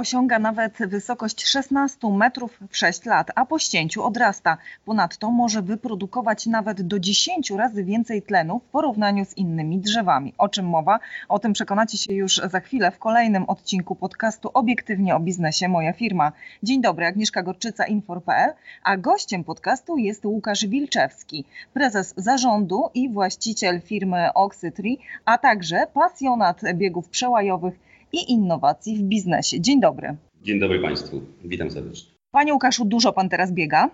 Osiąga nawet wysokość 16 metrów w 6 lat, a po ścięciu odrasta. Ponadto może wyprodukować nawet do 10 razy więcej tlenu w porównaniu z innymi drzewami. O czym mowa? O tym przekonacie się już za chwilę w kolejnym odcinku podcastu Obiektywnie o biznesie Moja firma. Dzień dobry, Agnieszka Gorczyca, Infor.pl, a gościem podcastu jest Łukasz Wilczewski, prezes zarządu i właściciel firmy Oxytree, a także pasjonat biegów przełajowych i innowacji w biznesie. Dzień dobry. Dzień dobry Państwu, witam serdecznie. Panie Łukaszu, dużo Pan teraz biega?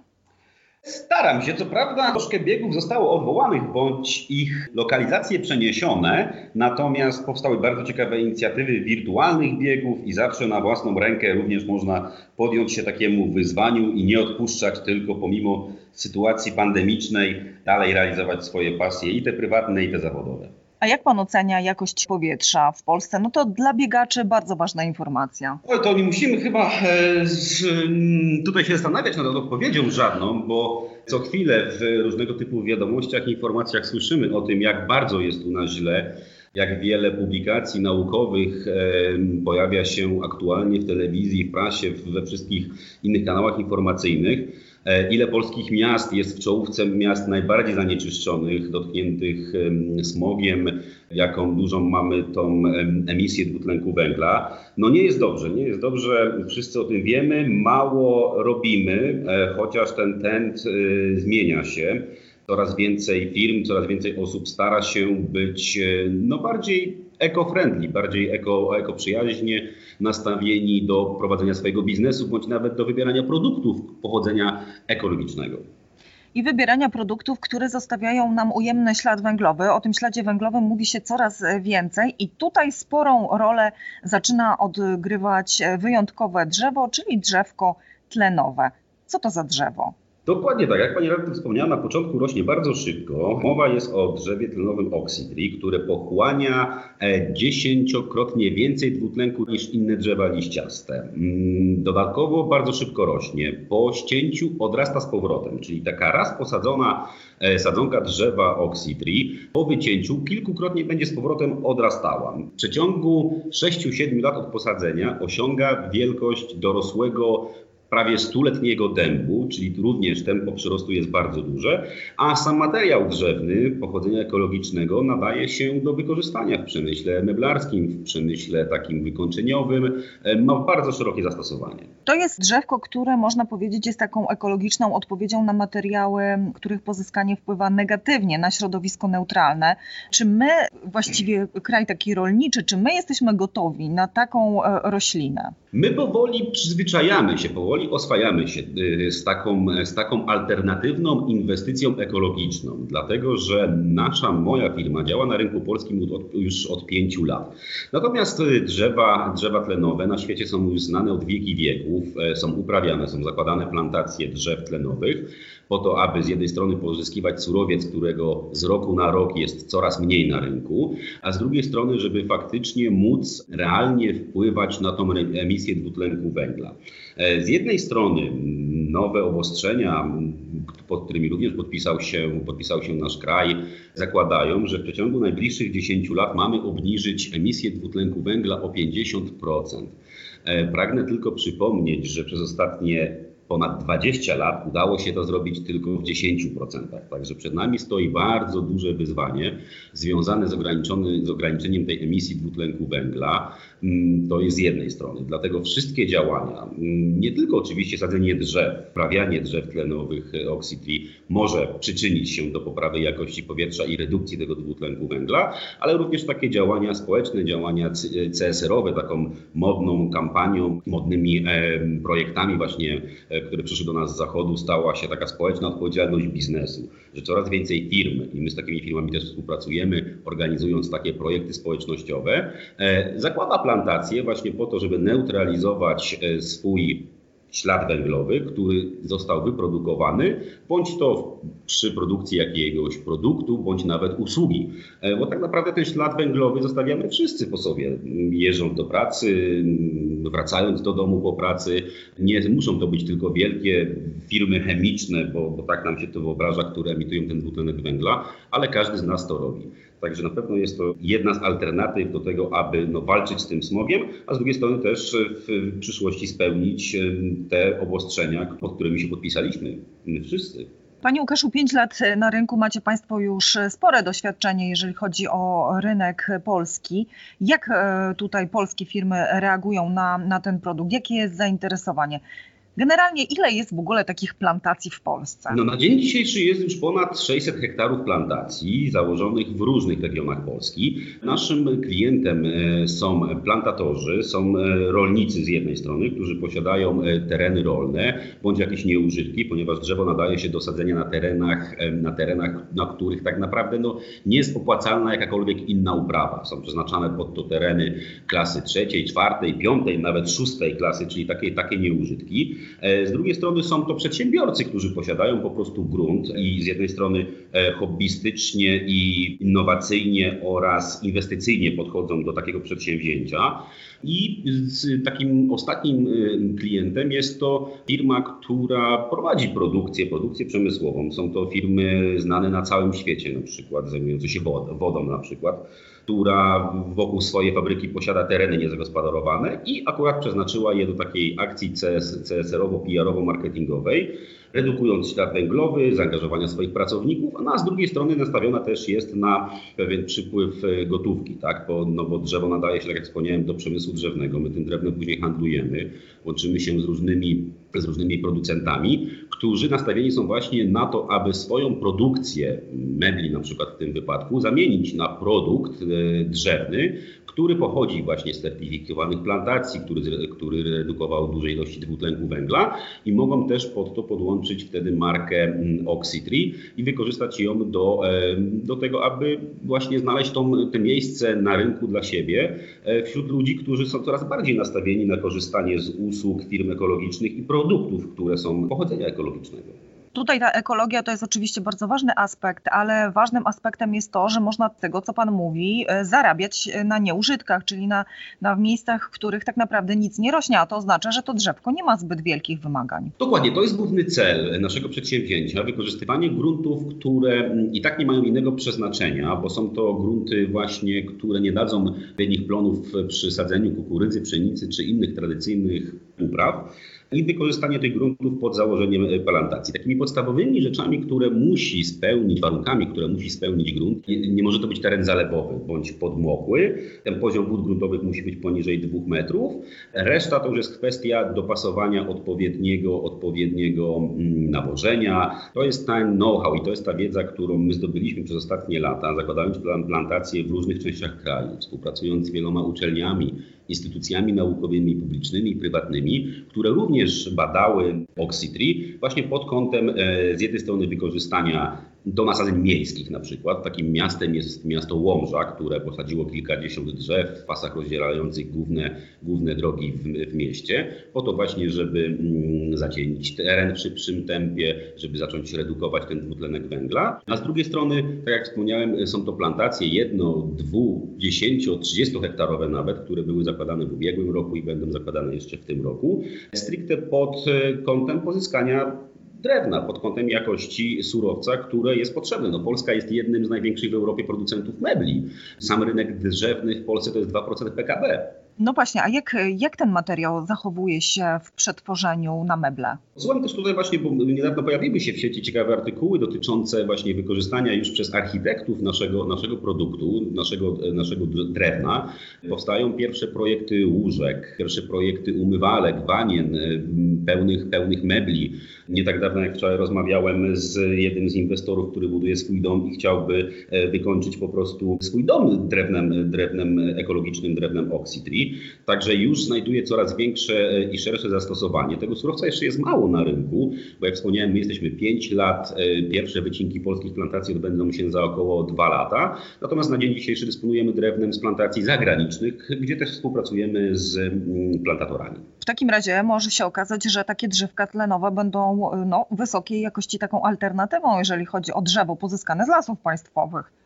Staram się, co prawda troszkę biegów zostało odwołanych bądź ich lokalizacje przeniesione, natomiast powstały bardzo ciekawe inicjatywy wirtualnych biegów i zawsze na własną rękę również można podjąć się takiemu wyzwaniu i nie odpuszczać tylko pomimo sytuacji pandemicznej dalej realizować swoje pasje i te prywatne i te zawodowe. A jak pan ocenia jakość powietrza w Polsce? No to dla biegaczy bardzo ważna informacja. Oj, to nie musimy chyba e, z, tutaj się zastanawiać nad odpowiedzią żadną, bo co chwilę w różnego typu wiadomościach, informacjach słyszymy o tym, jak bardzo jest u nas źle jak wiele publikacji naukowych e, pojawia się aktualnie w telewizji, w prasie, we wszystkich innych kanałach informacyjnych. E, ile polskich miast jest w czołówce miast najbardziej zanieczyszczonych, dotkniętych smogiem, jaką dużą mamy tą emisję dwutlenku węgla. No nie jest dobrze, nie jest dobrze, wszyscy o tym wiemy, mało robimy, e, chociaż ten trend zmienia się. Coraz więcej firm, coraz więcej osób stara się być no, bardziej eco-friendly, bardziej eko, ekoprzyjaźnie nastawieni do prowadzenia swojego biznesu, bądź nawet do wybierania produktów pochodzenia ekologicznego i wybierania produktów, które zostawiają nam ujemny ślad węglowy. O tym śladzie węglowym mówi się coraz więcej i tutaj sporą rolę zaczyna odgrywać wyjątkowe drzewo, czyli drzewko tlenowe. Co to za drzewo? Dokładnie tak. Jak Pani redaktor wspomniała, na początku rośnie bardzo szybko. Mowa jest o drzewie tlenowym Oxydri, które pochłania e, dziesięciokrotnie więcej dwutlenku niż inne drzewa liściaste. Mm, dodatkowo bardzo szybko rośnie. Po ścięciu odrasta z powrotem, czyli taka raz posadzona e, sadzonka drzewa Oxydri po wycięciu kilkukrotnie będzie z powrotem odrastała. W przeciągu 6-7 lat od posadzenia osiąga wielkość dorosłego prawie stuletniego dębu, czyli również tempo przyrostu jest bardzo duże, a sam materiał drzewny pochodzenia ekologicznego nadaje się do wykorzystania w przemyśle meblarskim, w przemyśle takim wykończeniowym, e, ma bardzo szerokie zastosowanie. To jest drzewko, które można powiedzieć jest taką ekologiczną odpowiedzią na materiały, których pozyskanie wpływa negatywnie na środowisko neutralne. Czy my, właściwie kraj taki rolniczy, czy my jesteśmy gotowi na taką e, roślinę? My powoli przyzwyczajamy się, powoli oswajamy się y, z taką, z taką alternatywną inwestycją ekologiczną, dlatego że nasza, moja firma działa na rynku polskim od, już od pięciu lat. Natomiast y, drzewa, drzewa tlenowe na świecie są już znane od wieki wieków, e, są uprawiane, są zakładane plantacje drzew tlenowych po to, aby z jednej strony pozyskiwać surowiec, którego z roku na rok jest coraz mniej na rynku, a z drugiej strony, żeby faktycznie móc realnie wpływać na tą emisję dwutlenku węgla. E, z jednej strony nowe obostrzenia, pod którymi również podpisał się, podpisał się nasz kraj, zakładają, że w przeciągu najbliższych 10 lat mamy obniżyć emisję dwutlenku węgla o 50%. E, pragnę tylko przypomnieć, że przez ostatnie ponad 20 lat udało się to zrobić tylko w 10%. Także przed nami stoi bardzo duże wyzwanie związane z, z ograniczeniem tej emisji dwutlenku węgla. Mm, to jest z jednej strony. Dlatego wszystkie działania, mm, nie tylko oczywiście sadzenie drzew, wprawianie drzew tlenowych e, Oxytree może przyczynić się do poprawy jakości powietrza i redukcji tego dwutlenku węgla, ale również takie działania społeczne, działania CSR-owe, taką modną kampanią, modnymi projektami właśnie e, które przyszły do nas z zachodu, stała się taka społeczna odpowiedzialność biznesu, że coraz więcej firm, i my z takimi firmami też współpracujemy, organizując takie projekty społecznościowe, e, zakłada plantacje właśnie po to, żeby neutralizować e, swój ślad węglowy, który został wyprodukowany, bądź to przy produkcji jakiegoś produktu, bądź nawet usługi. E, bo tak naprawdę ten ślad węglowy zostawiamy wszyscy po sobie. Jeżdżąc do pracy, wracając do domu po pracy. Nie muszą to być tylko wielkie firmy chemiczne, bo, bo tak nam się to wyobraża, które emitują ten dwutlenek węgla, ale każdy z nas to robi. Także na pewno jest to jedna z alternatyw do tego, aby no, walczyć z tym smogiem, a z drugiej strony też w przyszłości spełnić te obostrzenia, pod którymi się podpisaliśmy my wszyscy. Panie Łukaszu, 5 lat na rynku macie Państwo już spore doświadczenie, jeżeli chodzi o rynek polski. Jak e, tutaj polskie firmy reagują na, na ten produkt? Jakie jest zainteresowanie? Generalnie ile jest w ogóle takich plantacji w Polsce? No na dzień dzisiejszy jest już ponad 600 hektarów plantacji założonych w różnych regionach Polski. Naszym klientem e, są plantatorzy, są e, rolnicy z jednej strony, którzy posiadają e, tereny rolne bądź jakieś nieużytki, ponieważ drzewo nadaje się do sadzenia na terenach, na terenach, na których tak naprawdę no, nie jest opłacalna jakakolwiek inna uprawa. Są przeznaczane pod to tereny klasy trzeciej, czwartej, piątej, nawet szóstej klasy, czyli takie, takie nieużytki. E, z drugiej strony są to przedsiębiorcy, którzy posiadają po prostu grunt i z jednej strony e, hobbystycznie i innowacyjnie oraz inwestycyjnie podchodzą do takiego przedsięwzięcia. I takim ostatnim klientem jest to firma, która prowadzi produkcję, produkcję przemysłową. Są to firmy znane na całym świecie, na przykład zajmujące się wodą na przykład która wokół swojej fabryki posiada tereny niezagospodarowane i akurat przeznaczyła je do takiej akcji CS, CSR-owo-PR-owo-marketingowej, redukując ślad węglowy, zaangażowania swoich pracowników, a z drugiej strony nastawiona też jest na pewien przypływ e, gotówki, tak? bo, no bo drzewo nadaje się, tak jak wspomniałem, do przemysłu drzewnego. My tym drewnem później handlujemy, łączymy się z różnymi, z różnymi producentami, którzy nastawieni są właśnie na to, aby swoją produkcję mebli na przykład w tym wypadku zamienić na produkt e, drzewny, który pochodzi właśnie z certyfikowanych plantacji, który, który redukował duże ilości dwutlenku węgla i mogą też pod to podłączyć wtedy markę mm, Oxytree i wykorzystać ją do, e, do tego, aby właśnie znaleźć tą, to miejsce na rynku dla siebie e, wśród ludzi, którzy są coraz bardziej nastawieni na korzystanie z usług firm ekologicznych i produktów, które są pochodzenia ekologicznego. Tutaj ta ekologia to jest oczywiście bardzo ważny aspekt, ale ważnym aspektem jest to, że można tego, co Pan mówi, e, zarabiać e, na nieużytkach, czyli na, na miejscach, w których tak naprawdę nic nie rośnie, a to oznacza, że to drzewko nie ma zbyt wielkich wymagań. Dokładnie, to jest główny cel naszego przedsięwzięcia, wykorzystywanie gruntów, które i tak nie mają innego przeznaczenia, bo są to grunty właśnie, które nie dadzą odpowiednich plonów przy sadzeniu kukurydzy, pszenicy czy innych tradycyjnych upraw i wykorzystanie tych gruntów pod założeniem e, plantacji. Takimi podstawowymi rzeczami, które musi spełnić, warunkami, które musi spełnić grunt, nie, może to być teren zalewowy bądź podmokły. Ten poziom wód gruntowych musi być poniżej dwóch metrów. Reszta to już jest kwestia dopasowania odpowiedniego, odpowiedniego mm, nawożenia. To jest ten know-how i to jest ta wiedza, którą my zdobyliśmy przez ostatnie lata, zakładając plantacje w różnych częściach kraju, współpracując z wieloma uczelniami, instytucjami naukowymi, publicznymi i prywatnymi, które również badały Oxytree właśnie pod kątem e, z jednej strony wykorzystania do nasadzeń miejskich na przykład. Takim miastem jest miasto Łomża, które posadziło kilkadziesiąt drzew w pasach rozdzielających główne, główne drogi w, w mieście, po to właśnie, żeby mm, zacienić teren w szybszym tempie, żeby zacząć redukować ten dwutlenek węgla. A z drugiej strony, tak jak wspomniałem, są to plantacje jedno, dwu, dziesięcio, trzydziesto hektarowe nawet, które były zakładane w ubiegłym roku i będą zakładane jeszcze w tym roku, stricte pod e, kątem pozyskania drewna pod kątem jakości surowca, które jest potrzebne. No, Polska jest jednym z największych w Europie producentów mebli. Sam rynek drzewny w Polsce to jest 2% PKB. No właśnie, a jak, jak ten materiał zachowuje się w przetworzeniu na meble? Słucham też tutaj właśnie, bo niedawno pojawiły się w sieci ciekawe artykuły dotyczące właśnie wykorzystania już przez architektów naszego, naszego produktu, naszego, naszego drewna. Powstają pierwsze projekty łóżek, pierwsze projekty umywalek, wanien, pełnych, pełnych mebli. Nie tak dawno jak wczoraj rozmawiałem z jednym z inwestorów, który buduje swój dom i chciałby e, wykończyć po prostu swój dom drewnem, drewnem ekologicznym, drewnem Oxytree. Także już znajduje coraz większe e, i szersze zastosowanie. Tego surowca jeszcze jest mało na rynku, bo jak wspomniałem, my jesteśmy 5 lat, e, pierwsze wycinki polskich plantacji odbędą się za około 2 lata. Natomiast na dzień dzisiejszy dysponujemy drewnem z plantacji zagranicznych, gdzie też współpracujemy z plantatorami. W takim razie może się okazać, że takie drzewka tlenowe będą no, wysokiej jakości taką alternatywą, jeżeli chodzi o drzewo pozyskane z lasów państwowych.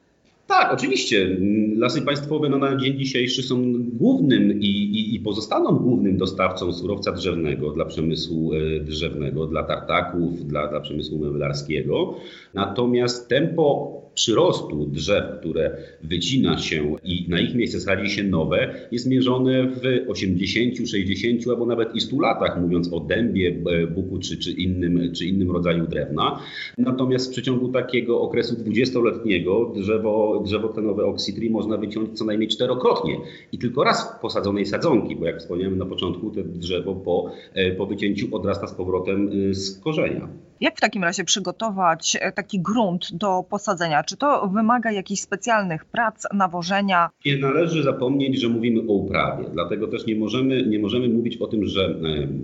Tak, oczywiście. Lasy państwowe no, na dzień dzisiejszy są głównym i, i, i, pozostaną głównym dostawcą surowca drzewnego dla przemysłu e, drzewnego, dla tartaków, dla, dla przemysłu meblarskiego. Natomiast tempo przyrostu drzew, które wycina się i na ich miejsce sadzi się nowe, jest mierzone w 80, 60 albo nawet i 100 latach, mówiąc o dębie, buku czy, czy, innym, czy innym rodzaju drewna. Natomiast w przeciągu takiego okresu 20-letniego drzewo, drzewo tlenowe Oxytree można wyciąć co najmniej czterokrotnie i tylko raz posadzonej sadzonki, bo jak wspomniałem na początku, to drzewo po, e, po wycięciu odrasta z powrotem e, z korzenia. Jak w takim razie przygotować e, taki grunt do posadzenia? Czy to wymaga jakichś specjalnych prac, nawożenia? Nie należy zapomnieć, że mówimy o uprawie. Dlatego też nie możemy, nie możemy mówić o tym, że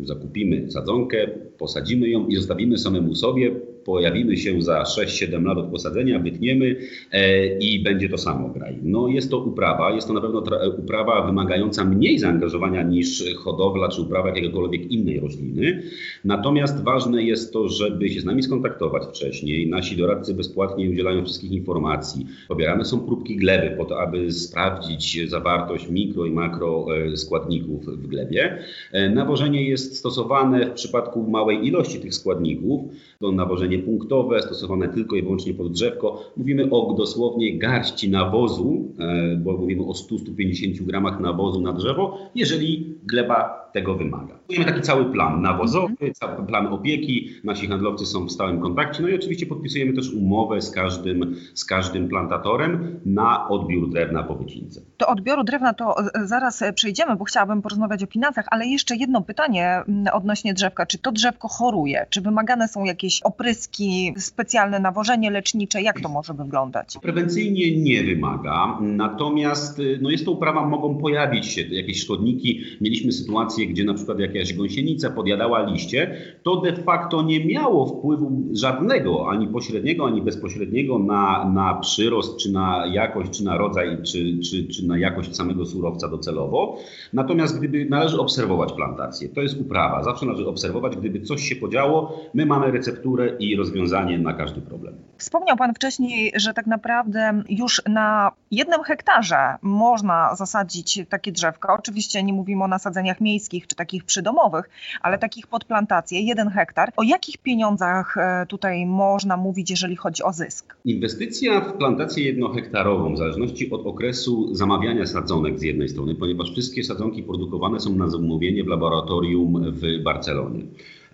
zakupimy sadzonkę, posadzimy ją i zostawimy samemu sobie, pojawimy się za 6-7 lat od posadzenia, wytniemy e, i będzie to samo graj. No jest to uprawa, jest to na pewno uprawa wymagająca mniej zaangażowania niż hodowla czy uprawa jakiegokolwiek innej rośliny. Natomiast ważne jest to, żeby się z nami skontaktować wcześniej. Nasi doradcy bezpłatnie udzielają wszystkich informacji. Pobierane są próbki gleby po to, aby sprawdzić zawartość mikro i makro e, składników w glebie. E, nawożenie jest stosowane w przypadku małej ilości tych składników. To nawożenie punktowe, stosowane tylko i wyłącznie pod drzewko. Mówimy o dosłownie garści nawozu, e, bo mówimy o 100-150 gramach nawozu na drzewo, jeżeli gleba tego wymaga. Mamy taki cały plan nawozowy, mhm. cały plan opieki, nasi handlowcy są w stałym kontakcie, no i oczywiście podpisujemy też umowę z każdym, z każdym plantatorem na odbiór drewna po wycince. Do odbioru drewna to e, zaraz e, przejdziemy, bo chciałabym porozmawiać o finansach, ale jeszcze jedno pytanie mm, odnośnie drzewka. Czy to drzewko choruje? Czy wymagane są jakieś opryski, specjalne nawożenie lecznicze? Jak to może wyglądać? Prewencyjnie nie wymaga, natomiast y, no jest to uprawa, mogą pojawić się jakieś szkodniki. Mieliśmy sytuację, gdzie na przykład jakaś gąsienica podjadała liście, to de facto nie miało wpływu żadnego, ani pośredniego, ani bezpośredniego na, na przyrost, czy na jakość, czy na rodzaj, czy, czy, czy na jakość samego surowca docelowo. Natomiast gdyby należy obserwować plantację, to jest uprawa, zawsze należy obserwować, gdyby coś się podziało, my mamy recepturę i rozwiązanie na każdy problem. Wspomniał Pan wcześniej, że tak naprawdę już na jednym hektarze można zasadzić takie drzewko. Oczywiście nie mówimy o nasadzeniach miejskich, czy takich przydomowych, ale takich pod plantację, jeden hektar. O jakich pieniądzach e, tutaj można mówić, jeżeli chodzi o zysk? Inwestycja w plantację jednohektarową, w zależności od okresu zamawiania sadzonek z jednej strony, ponieważ wszystkie sadzonki produkowane są na zamówienie w laboratorium w Barcelonie.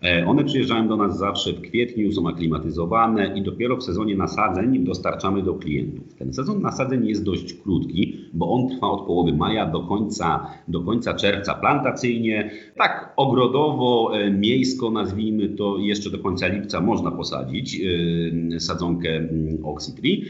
E, one przyjeżdżają do nas zawsze w kwietniu, są aklimatyzowane i dopiero w sezonie nasadzeń dostarczamy do klientów. Ten sezon nasadzeń jest dość krótki, bo on trwa od połowy maja do końca, do końca czerwca plantacyjnie. Tak ogrodowo, e, miejsko nazwijmy to, jeszcze do końca lipca można posadzić e, sadzonkę mm, Oxytree.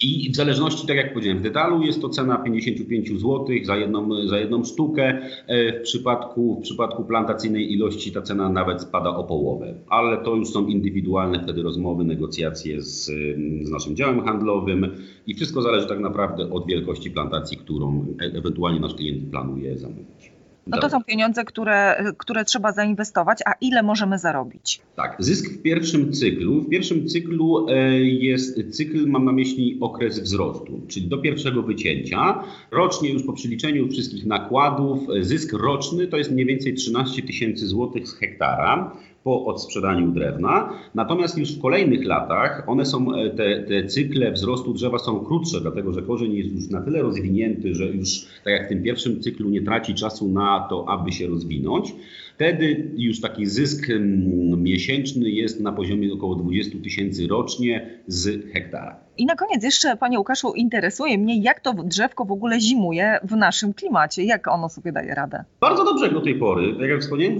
I w zależności, tak jak powiedziałem, w detalu jest to cena 55 zł za jedną, za jedną sztukę. W przypadku, w przypadku plantacyjnej ilości ta cena nawet spada o połowę, ale to już są indywidualne wtedy rozmowy, negocjacje z, z naszym działem handlowym i wszystko zależy tak naprawdę od wielkości plantacji, którą e, ewentualnie nasz klient planuje zamówić. No to są pieniądze, które, które trzeba zainwestować, a ile możemy zarobić? Tak, zysk w pierwszym cyklu. W pierwszym cyklu e, jest cykl, mam na myśli okres wzrostu, czyli do pierwszego wycięcia. Rocznie już po przeliczeniu wszystkich nakładów, e, zysk roczny to jest mniej więcej 13 tysięcy złotych z hektara po odsprzedaniu drewna. Natomiast już w kolejnych latach one są, e, te, te cykle wzrostu drzewa są krótsze, dlatego że korzeń jest już na tyle rozwinięty, że już tak jak w tym pierwszym cyklu nie traci czasu na to, aby się rozwinąć. Wtedy już taki zysk mm, miesięczny jest na poziomie około 20 tysięcy rocznie z hektara. I na koniec jeszcze, Panie Łukaszu, interesuje mnie, jak to drzewko w ogóle zimuje w naszym klimacie, jak ono sobie daje radę? Bardzo dobrze do tej pory. Tak jak wspomniałem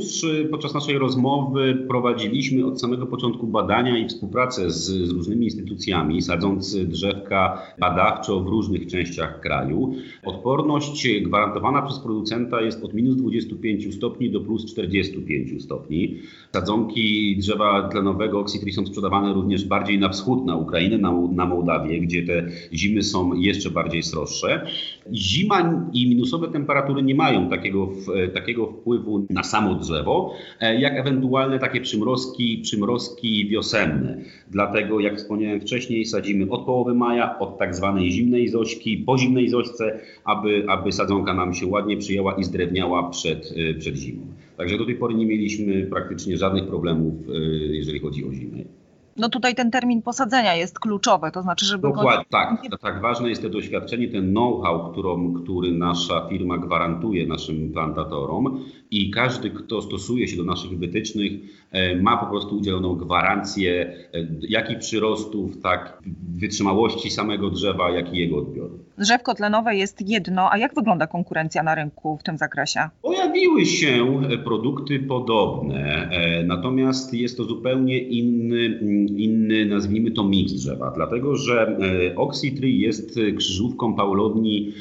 podczas naszej rozmowy, prowadziliśmy od samego początku badania i współpracę z, z różnymi instytucjami, sadząc drzewka badawczo w różnych częściach kraju. Odporność gwarantowana przez producenta jest od minus 25 stopni do plus 45 stopni. Sadzonki drzewa tlenowego Oxytree są sprzedawane również bardziej na wschód, na Ukrainę, na, na Mołdawię, gdzie te zimy są jeszcze bardziej sroższe. Zima i minusowe temperatury nie mają takiego, takiego wpływu na samo drzewo, e, jak ewentualne takie przymrozki, przymrozki wiosenne. Dlatego, jak wspomniałem wcześniej, sadzimy od połowy maja, od tak zwanej zimnej zośki, po zimnej zośce, aby, aby sadzonka nam się ładnie przyjęła i zdrewniała przed, e, przed zimą. Także do tej pory nie mieliśmy praktycznie żadnych problemów, e, jeżeli chodzi o zimę. No tutaj ten termin posadzenia jest kluczowy, to znaczy, żeby Dokładnie, go... tak, tak. Ważne jest to doświadczenie, ten know-how, który nasza firma gwarantuje naszym plantatorom i każdy, kto stosuje się do naszych wytycznych, e, ma po prostu udzieloną gwarancję e, jak i przyrostów, tak wytrzymałości samego drzewa, jak i jego odbioru. Drzewko tlenowe jest jedno, a jak wygląda konkurencja na rynku w tym zakresie? Pojawiły się produkty podobne, e, natomiast jest to zupełnie inny, inny nazwijmy to miks drzewa, dlatego że Oxytree jest krzyżówką Paulowni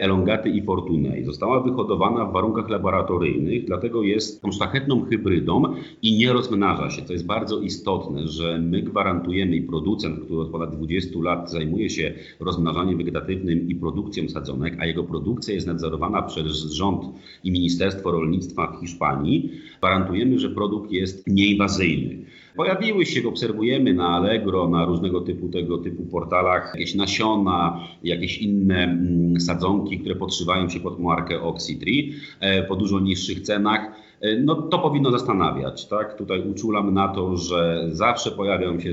Elongaty i Fortunei. Została wyhodowana w warunkach laboratoryjnych dlatego jest tą szlachetną hybrydą i nie rozmnaża się. To jest bardzo istotne, że my gwarantujemy i producent, który od ponad 20 lat zajmuje się rozmnażaniem wegetatywnym i produkcją sadzonek, a jego produkcja jest nadzorowana przez rząd i Ministerstwo Rolnictwa w Hiszpanii, gwarantujemy, że produkt jest nieinwazyjny. Pojawiły się, obserwujemy na Allegro, na różnego typu tego typu portalach jakieś nasiona, jakieś inne mm, sadzonki, które podszywają się pod markę Oxytree e, po dużo niższych cenach. E, no to powinno zastanawiać, tak? Tutaj uczulam na to, że zawsze pojawiają się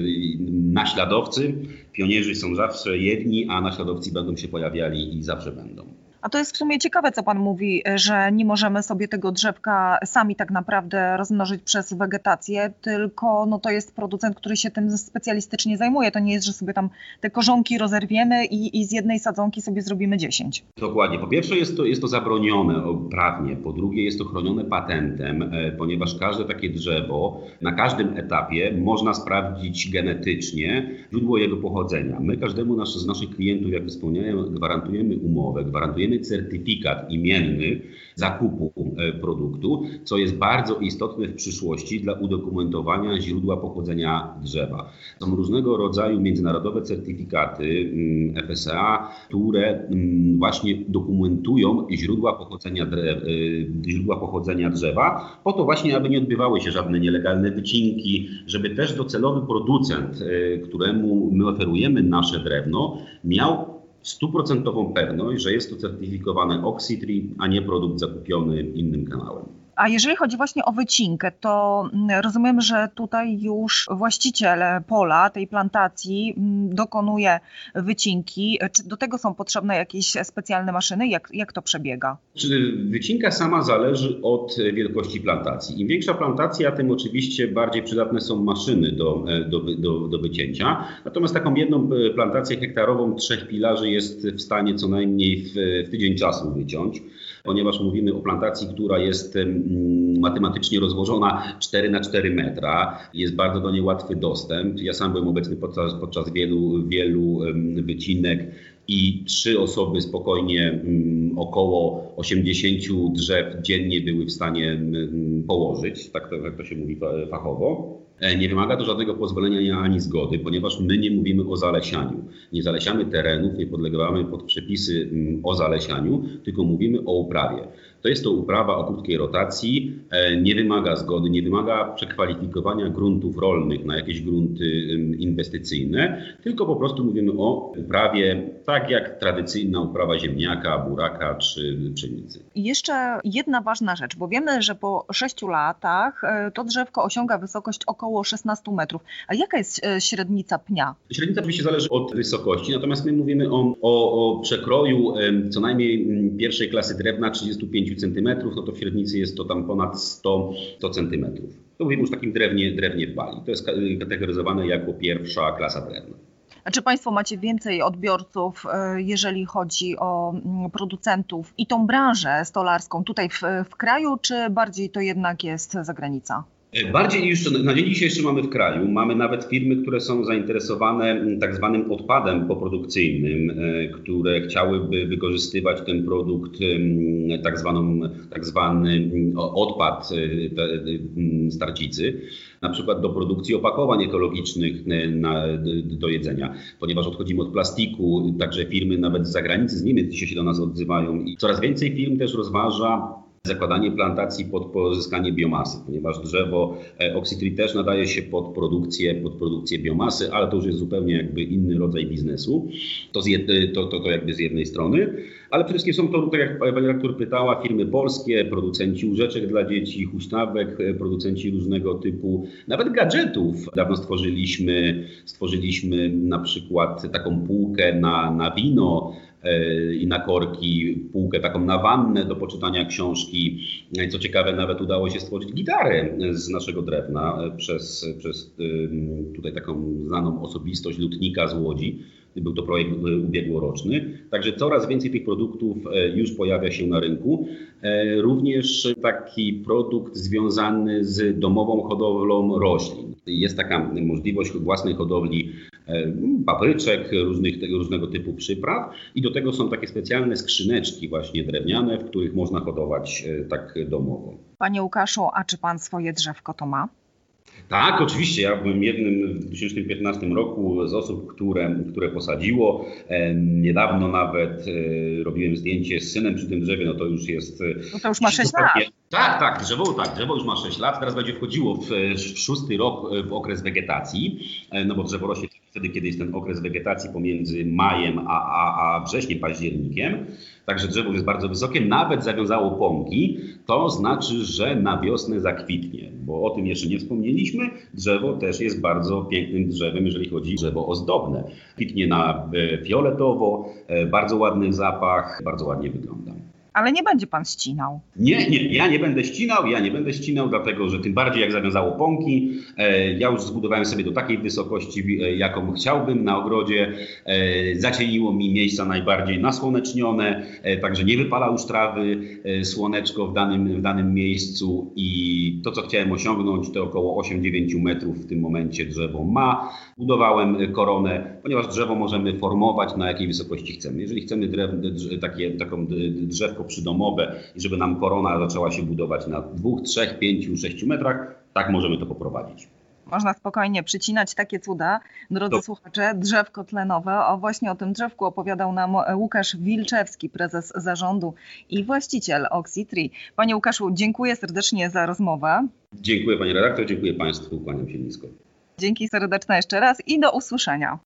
naśladowcy, pionierzy są zawsze jedni, a naśladowcy będą się pojawiali i zawsze będą. A to jest w sumie ciekawe, co Pan mówi, że nie możemy sobie tego drzewka sami tak naprawdę rozmnożyć przez wegetację, tylko no to jest producent, który się tym specjalistycznie zajmuje. To nie jest, że sobie tam te korzonki rozerwiemy i, i z jednej sadzonki sobie zrobimy 10. Dokładnie. Po pierwsze jest to, jest to zabronione prawnie, po drugie jest to chronione patentem, e, ponieważ każde takie drzewo na każdym etapie można sprawdzić genetycznie źródło jego pochodzenia. My każdemu nasz, z naszych klientów, jak wspomniałem, gwarantujemy umowę, gwarantujemy certyfikat imienny zakupu e, produktu, co jest bardzo istotne w przyszłości dla udokumentowania źródła pochodzenia drzewa. Są różnego rodzaju międzynarodowe certyfikaty mm, FSA, które mm, właśnie dokumentują źródła pochodzenia, drzew, e, źródła pochodzenia drzewa, po to właśnie, aby nie odbywały się żadne nielegalne wycinki, żeby też docelowy producent, e, któremu my oferujemy nasze drewno, miał stuprocentową pewność, że jest to certyfikowany Oxytree, a nie produkt zakupiony innym kanałem. A jeżeli chodzi właśnie o wycinkę, to mm, rozumiem, że tutaj już właściciel pola, tej plantacji mm, dokonuje wycinki. Czy do tego są potrzebne jakieś specjalne maszyny? Jak, jak to przebiega? Wycinka sama zależy od wielkości plantacji. Im większa plantacja, tym oczywiście bardziej przydatne są maszyny do, e, do, do, do wycięcia. Natomiast taką jedną e, plantację hektarową trzech pilarzy jest w stanie co najmniej w, w tydzień czasu wyciąć ponieważ mówimy o plantacji, która jest matematycznie rozłożona 4 na 4 metra. Jest bardzo do niej łatwy dostęp. Ja sam byłem obecny podczas, podczas wielu, wielu wycinek i trzy osoby spokojnie około 80 drzew dziennie były w stanie położyć, tak to, tak to się mówi fachowo. E, nie wymaga to żadnego pozwolenia ani zgody, ponieważ my nie mówimy o zalesianiu. Nie zalesiamy terenów, nie podlegamy pod przepisy mm, o zalesianiu, tylko mówimy o uprawie. To jest to uprawa o krótkiej rotacji, e, nie wymaga zgody, nie wymaga przekwalifikowania gruntów rolnych na jakieś grunty inwestycyjne, tylko po prostu mówimy o uprawie tak jak tradycyjna uprawa ziemniaka, buraka czy pszenicy. Jeszcze jedna ważna rzecz, bo wiemy, że po 6 latach e, to drzewko osiąga wysokość około 16 metrów. A jaka jest e, średnica pnia? Średnica oczywiście zależy od wysokości, natomiast my mówimy o, o, o przekroju co najmniej pierwszej klasy drewna 35 cm, no to w średnicy jest to tam ponad 100, 100 cm. To mówimy już takim drewnie, drewnie w bali. To jest kategoryzowane jako pierwsza klasa drewna. A czy Państwo macie więcej odbiorców, e, jeżeli chodzi o mm, producentów i tą branżę stolarską tutaj w, w kraju, czy bardziej to jednak jest zagranica? E, bardziej niż na dzień dzisiejszy mamy w kraju. Mamy nawet firmy, które są zainteresowane tak zwanym odpadem poprodukcyjnym, e, które chciałyby wykorzystywać ten produkt, tak, zwaną, tak zwany odpad e, starcicy, na przykład do produkcji opakowań ekologicznych na, do jedzenia, ponieważ odchodzimy od plastiku, także firmy nawet z zagranicy, z Niemiec się do nas odzywają i coraz więcej firm też rozważa zakładanie plantacji pod pozyskanie biomasy, ponieważ drzewo e, Oxytree też nadaje się pod produkcję, pod produkcję biomasy, ale to już jest zupełnie jakby inny rodzaj biznesu. To, to, to, to jakby z jednej strony, ale przede wszystkim są to, tak jak pani redaktor pytała, firmy polskie, producenci łóżeczek dla dzieci, huśtawek, e, producenci różnego typu, nawet gadżetów. Dawno stworzyliśmy, stworzyliśmy na przykład taką półkę na, na wino, i na korki, półkę taką na wannę do poczytania książki. Co ciekawe, nawet udało się stworzyć gitarę z naszego drewna przez, przez tutaj taką znaną osobistość lutnika z Łodzi. Był to projekt ubiegłoroczny. Także coraz więcej tych produktów e, już pojawia się na rynku. E, również taki produkt związany z domową hodowlą roślin. Jest taka możliwość własnej hodowli E, papryczek, różnych, tego, różnego typu przypraw i do tego są takie specjalne skrzyneczki właśnie drewniane, w których można hodować e, tak domowo. Panie Łukaszu, a czy pan swoje drzewko to ma? Tak, oczywiście. Ja byłem jednym w 2015 roku z osób, które, które posadziło. E, niedawno nawet robiłem zdjęcie z synem przy tym drzewie, no to już jest. No to już ma 6 lat. Tak, tak, drzewo, tak, drzewo już ma 6 lat, teraz będzie wchodziło w, w szósty rok w okres wegetacji, no bo drzewo rośnie wtedy, kiedy jest ten okres wegetacji pomiędzy majem a, a, a wrześniem, październikiem. Także drzewo jest bardzo wysokie, nawet zawiązało pąki, to znaczy, że na wiosnę zakwitnie, bo o tym jeszcze nie wspomnieliśmy. Drzewo też jest bardzo pięknym drzewem, jeżeli chodzi o drzewo ozdobne. Kwitnie na e, fioletowo, e, bardzo ładny zapach, bardzo ładnie wygląda. Ale nie będzie pan ścinał. Nie, nie, ja nie będę ścinał, ja nie będę ścinał, dlatego że tym bardziej jak zawiązało pąki, e, ja już zbudowałem sobie do takiej wysokości, e, jaką chciałbym na ogrodzie. E, zacieniło mi miejsca najbardziej nasłonecznione, także nie wypala już trawy, słoneczko w danym, w danym miejscu i to, co chciałem osiągnąć, to około 8-9 metrów w tym momencie drzewo ma. Budowałem koronę, ponieważ drzewo możemy formować na jakiej wysokości chcemy. Jeżeli chcemy drew, takie, taką drzewko przydomowe i żeby nam korona zaczęła się budować na 2, 3, 5, 6 metrach, tak możemy to poprowadzić. Można spokojnie przycinać takie cuda. Drodzy to... słuchacze, drzewko tlenowe. O właśnie o tym drzewku opowiadał nam Łukasz Wilczewski, prezes zarządu i właściciel Oxytree. Panie Łukaszu, dziękuję serdecznie za rozmowę. Dziękuję panie redaktor, dziękuję państwu, kłaniam się nisko. Dzięki serdeczne jeszcze raz i do usłyszenia.